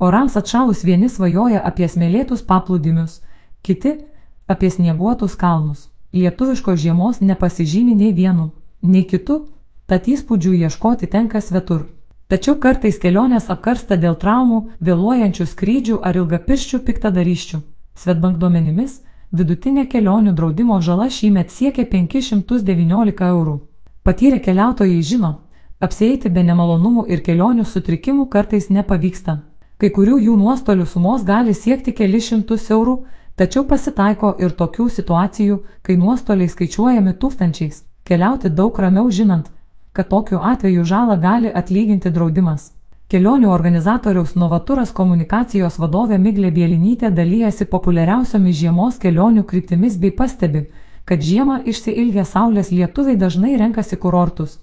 Orams atšalus vieni svajoja apie smėlėtus paplūdimius, kiti - apie snieguotus kalnus. Lietuviškos žiemos nepasižymi nei vienu, nei kitu, tad įspūdžių ieškoti tenka svetur. Tačiau kartais kelionės apkarsta dėl traumų, vėluojančių skrydžių ar ilgapirščių piktadaryščių. Svetbank duomenimis, vidutinė kelionių draudimo žala šįmet siekia 519 eurų. Patyrę keliautojai žino, apsieiti be nemalonumų ir kelionių sutrikimų kartais nepavyksta. Kai kurių jų nuostolių sumos gali siekti keli šimtus eurų, tačiau pasitaiko ir tokių situacijų, kai nuostoliai skaičiuojami tūkstančiais. Keliauti daug ramiau žinant, kad tokiu atveju žalą gali atlyginti draudimas. Kelionių organizatoriaus Novaturas komunikacijos vadovė Miglė Bielinytė dalyjasi populiariausiomis žiemos kelionių kryptimis bei pastebi, kad žiemą išsiilgę saulės lietuviai dažnai renkasi kurortus,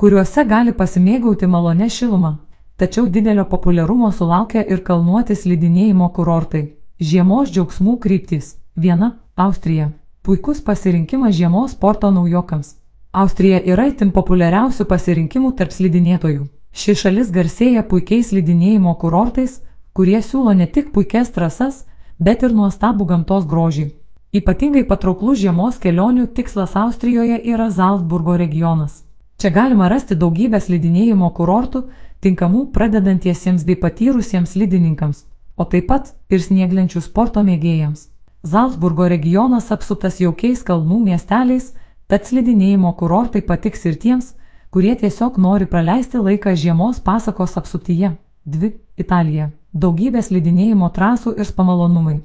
kuriuose gali pasimėgauti malonę šilumą. Tačiau didelio populiarumo sulaukia ir kalnuoti slidinėjimo kurortai. Žiemos džiaugsmų kryptys. Viena - Austrija. Puikus pasirinkimas žiemos sporto naujokams. Austrija yra itin populiariausių pasirinkimų tarp slidinėtojų. Ši šalis garsėja puikiais slidinėjimo kurortais, kurie siūlo ne tik puikias trasas, bet ir nuostabų gamtos grožį. Ypatingai patrauklus žiemos kelionių tikslas Austrijoje yra Zalzburgo regionas. Čia galima rasti daugybę slidinėjimo kurortų, tinkamų pradedantiesiems bei patyrusiems slidininkams, o taip pat ir snieglenčių sporto mėgėjams. Zalzburgo regionas apsuptas jaukiais kalnų miesteliais, Tad slidinėjimo kurortai patiks ir tiems, kurie tiesiog nori praleisti laiką žiemos pasakos apsuptyje. 2. Italija. Daugybė slidinėjimo trasų ir spamalonumai.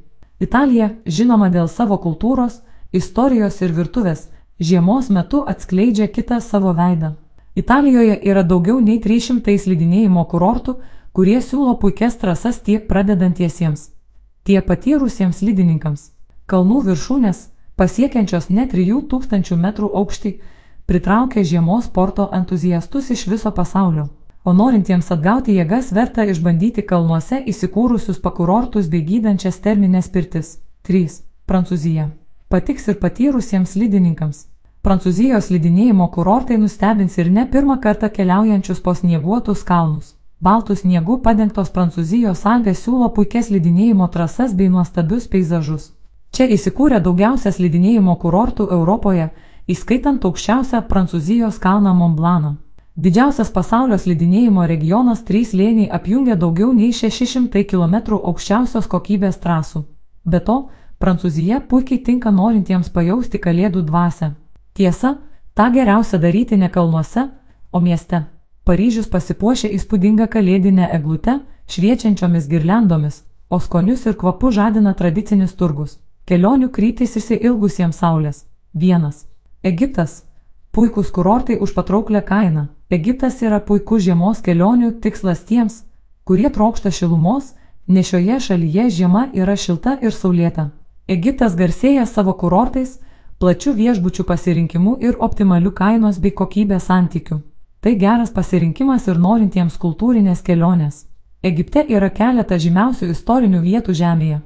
Italija, žinoma dėl savo kultūros, istorijos ir virtuvės, žiemos metu atskleidžia kitą savo veidą. Italijoje yra daugiau nei 300 slidinėjimo kurortų, kurie siūlo puikias trasas tiek pradedantiesiems, tiek patyrusiems slidininkams. Kalnų viršūnės pasiekiančios net 3000 metrų aukštį, pritraukia žiemos sporto entuziastus iš viso pasaulio. O norintiems atgauti jėgas verta išbandyti kalnuose įsikūrusius pakurortus bei gydančias terminės pirtis. 3. Prancūzija. Patiks ir patyrusiems slidininkams. Prancūzijos slidinėjimo kurortai nustebins ir ne pirmą kartą keliaujančius po snieguotus kalnus. Baltų sniegų padengtos Prancūzijos Alpės siūlo puikias slidinėjimo trasas bei nuostabius peizažus. Čia įsikūrė daugiausia slidinėjimo kurortų Europoje, įskaitant aukščiausią Prancūzijos kalną Montblaną. Didžiausias pasaulio slidinėjimo regionas trys lėniai apjungia daugiau nei 600 km aukščiausios kokybės trasų. Be to, Prancūzija puikiai tinka norintiems pajausti kalėdų dvasę. Tiesa, tą geriausia daryti ne kalnuose, o mieste. Paryžius pasipuošia įspūdingą kalėdinę eglutę, šviečiančiomis girlendomis, o skonius ir kvapų žadina tradicinis turgus. Kelionių kryptis įsiilgusiems saulės. 1. Egiptas. Puikus kurortai už patrauklę kainą. Egiptas yra puikus žiemos kelionių tikslas tiems, kurie trokšta šilumos, nes šioje šalyje žiema yra šilta ir saulėta. Egiptas garsėja savo kurortais, plačių viešbučių pasirinkimu ir optimaliu kainos bei kokybės santykiu. Tai geras pasirinkimas ir norintiems kultūrinės kelionės. Egipte yra keleta žymiausių istorinių vietų žemėje.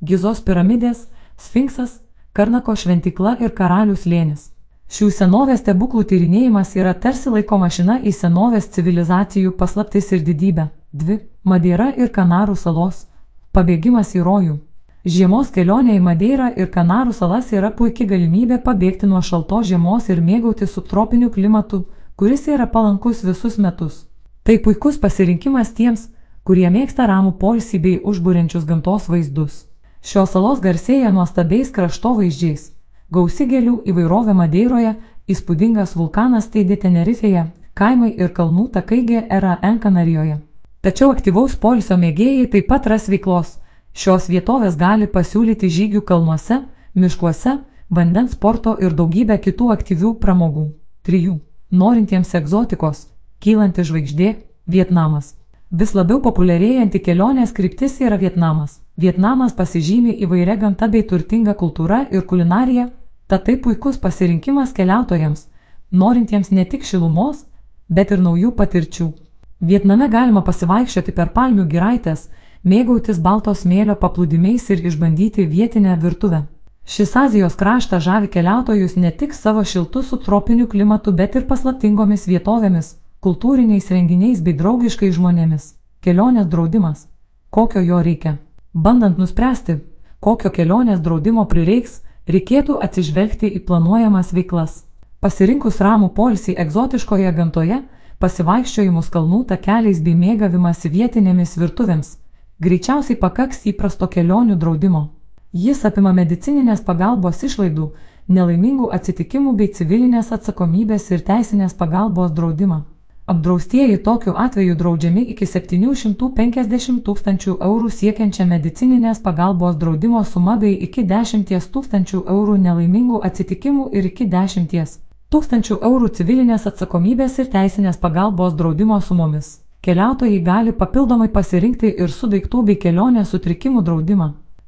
Gizos piramidės, Sfinksas, Karnako šventikla ir Karalių slėnis. Šių senovės stebuklų tyrinėjimas yra tarsi laiko mašina į senovės civilizacijų paslaptis ir didybę. 2. Madeira ir Kanarų salos. Pabėgimas į rojų. Žiemos kelionė į Madeirą ir Kanarų salas yra puikia galimybė pabėgti nuo šaltos žiemos ir mėgauti subtropiniu klimatu, kuris yra palankus visus metus. Tai puikus pasirinkimas tiems, kurie mėgsta ramų poilsį bei užbūrenčius gamtos vaizdus. Šios salos garsėja nuostabiais kraštovaizdžiais. Gausi gėlių įvairovė Madeiroje, įspūdingas vulkanas Teidė Tenerifeje, kaimai ir kalnų takai GRN Kanarijoje. Tačiau aktyvaus polisio mėgėjai taip pat ras veiklos. Šios vietovės gali pasiūlyti žygių kalnuose, miškuose, vandens sporto ir daugybę kitų aktyvių pramogų. 3. Norintiems egzotikos - kylanti žvaigždė - Vietnamas. Vis labiau populiarėjanti kelionės kryptis yra Vietnamas. Vietnamas pasižymi įvairia gamta bei turtinga kultūra ir kulinarija, tad tai puikus pasirinkimas keliautojams, norintiems ne tik šilumos, bet ir naujų patirčių. Vietname galima pasivaikščioti per palmių giraitės, mėgautis balto smėlio paplūdimiais ir išbandyti vietinę virtuvę. Šis Azijos kraštas žavi keliautojus ne tik savo šiltu subtropiniu klimatu, bet ir paslaptingomis vietovėmis, kultūriniais renginiais bei draugiškai žmonėmis. Kelionės draudimas. kokio jo reikia. Bandant nuspręsti, kokio kelionės draudimo prireiks, reikėtų atsižvelgti į planuojamas veiklas. Pasirinkus ramų poilsį egzotiškoje gamtoje, pasivaikščiojimus kalnų takeliais bei mėgavimąsi vietinėmis virtuvėms, greičiausiai pakaks įprasto kelionių draudimo. Jis apima medicininės pagalbos išlaidų, nelaimingų atsitikimų bei civilinės atsakomybės ir teisinės pagalbos draudimą. Apdraustieji tokiu atveju draudžiami iki 750 tūkstančių eurų siekiančią medicininės pagalbos draudimo sumą bei iki 10 tūkstančių eurų nelaimingų atsitikimų ir iki 10 tūkstančių eurų civilinės atsakomybės ir teisinės pagalbos draudimo sumomis. Keliautojai gali papildomai pasirinkti ir su daiktų bei kelionės sutrikimų draudimą.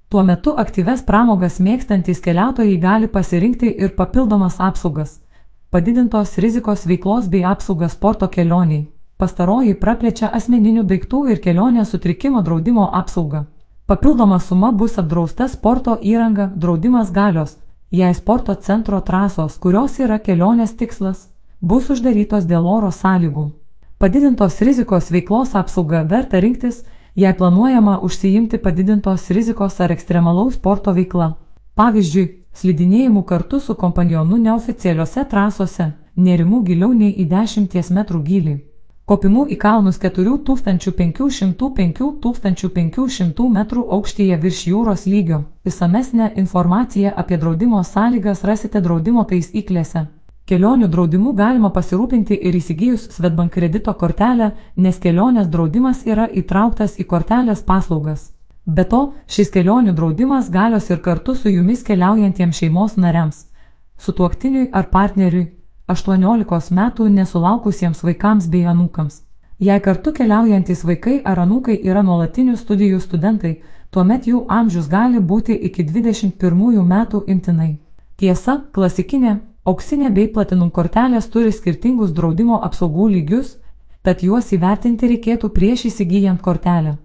Tuo metu aktyves pramogas mėgstantis keliautojai gali pasirinkti ir papildomas apsaugas - padidintos rizikos veiklos bei apsaugas sporto kelioniai. Pastaroji praplečia asmeninių daiktų ir kelionės sutrikimo draudimo apsaugą. Papildoma suma bus apdrausta sporto įranga, draudimas galios, jei sporto centro trasos, kurios yra kelionės tikslas, bus uždarytos dėl oro sąlygų. Padidintos rizikos veiklos apsauga verta rinktis, jei planuojama užsiimti padidintos rizikos ar ekstremalaus sporto veikla. Pavyzdžiui, slidinėjimu kartu su kompanionu neoficialiuose trasose, nerimų giliau nei į 10 metrų gilį. Kopimu į kalnus 4500-5500 metrų aukštyje virš jūros lygio. Visamesnę informaciją apie draudimo sąlygas rasite draudimo taisyklėse. Kelionių draudimu galima pasirūpinti ir įsigijus Svetbank kredito kortelę, nes kelionės draudimas yra įtrauktas į kortelės paslaugas. Be to, šis kelionių draudimas galios ir kartu su jumis keliaujantiems šeimos nariams - sutuoktiniui ar partneriui, 18 metų nesulaukusiems vaikams bei anūkams. Jei kartu keliaujantis vaikai ar anūkai yra nuolatinių studijų studentai, tuomet jų amžius gali būti iki 21 metų imtinai. Tiesa, klasikinė Auksinė bei platinum kortelės turi skirtingus draudimo apsaugų lygius, tad juos įvertinti reikėtų prieš įsigijant kortelę.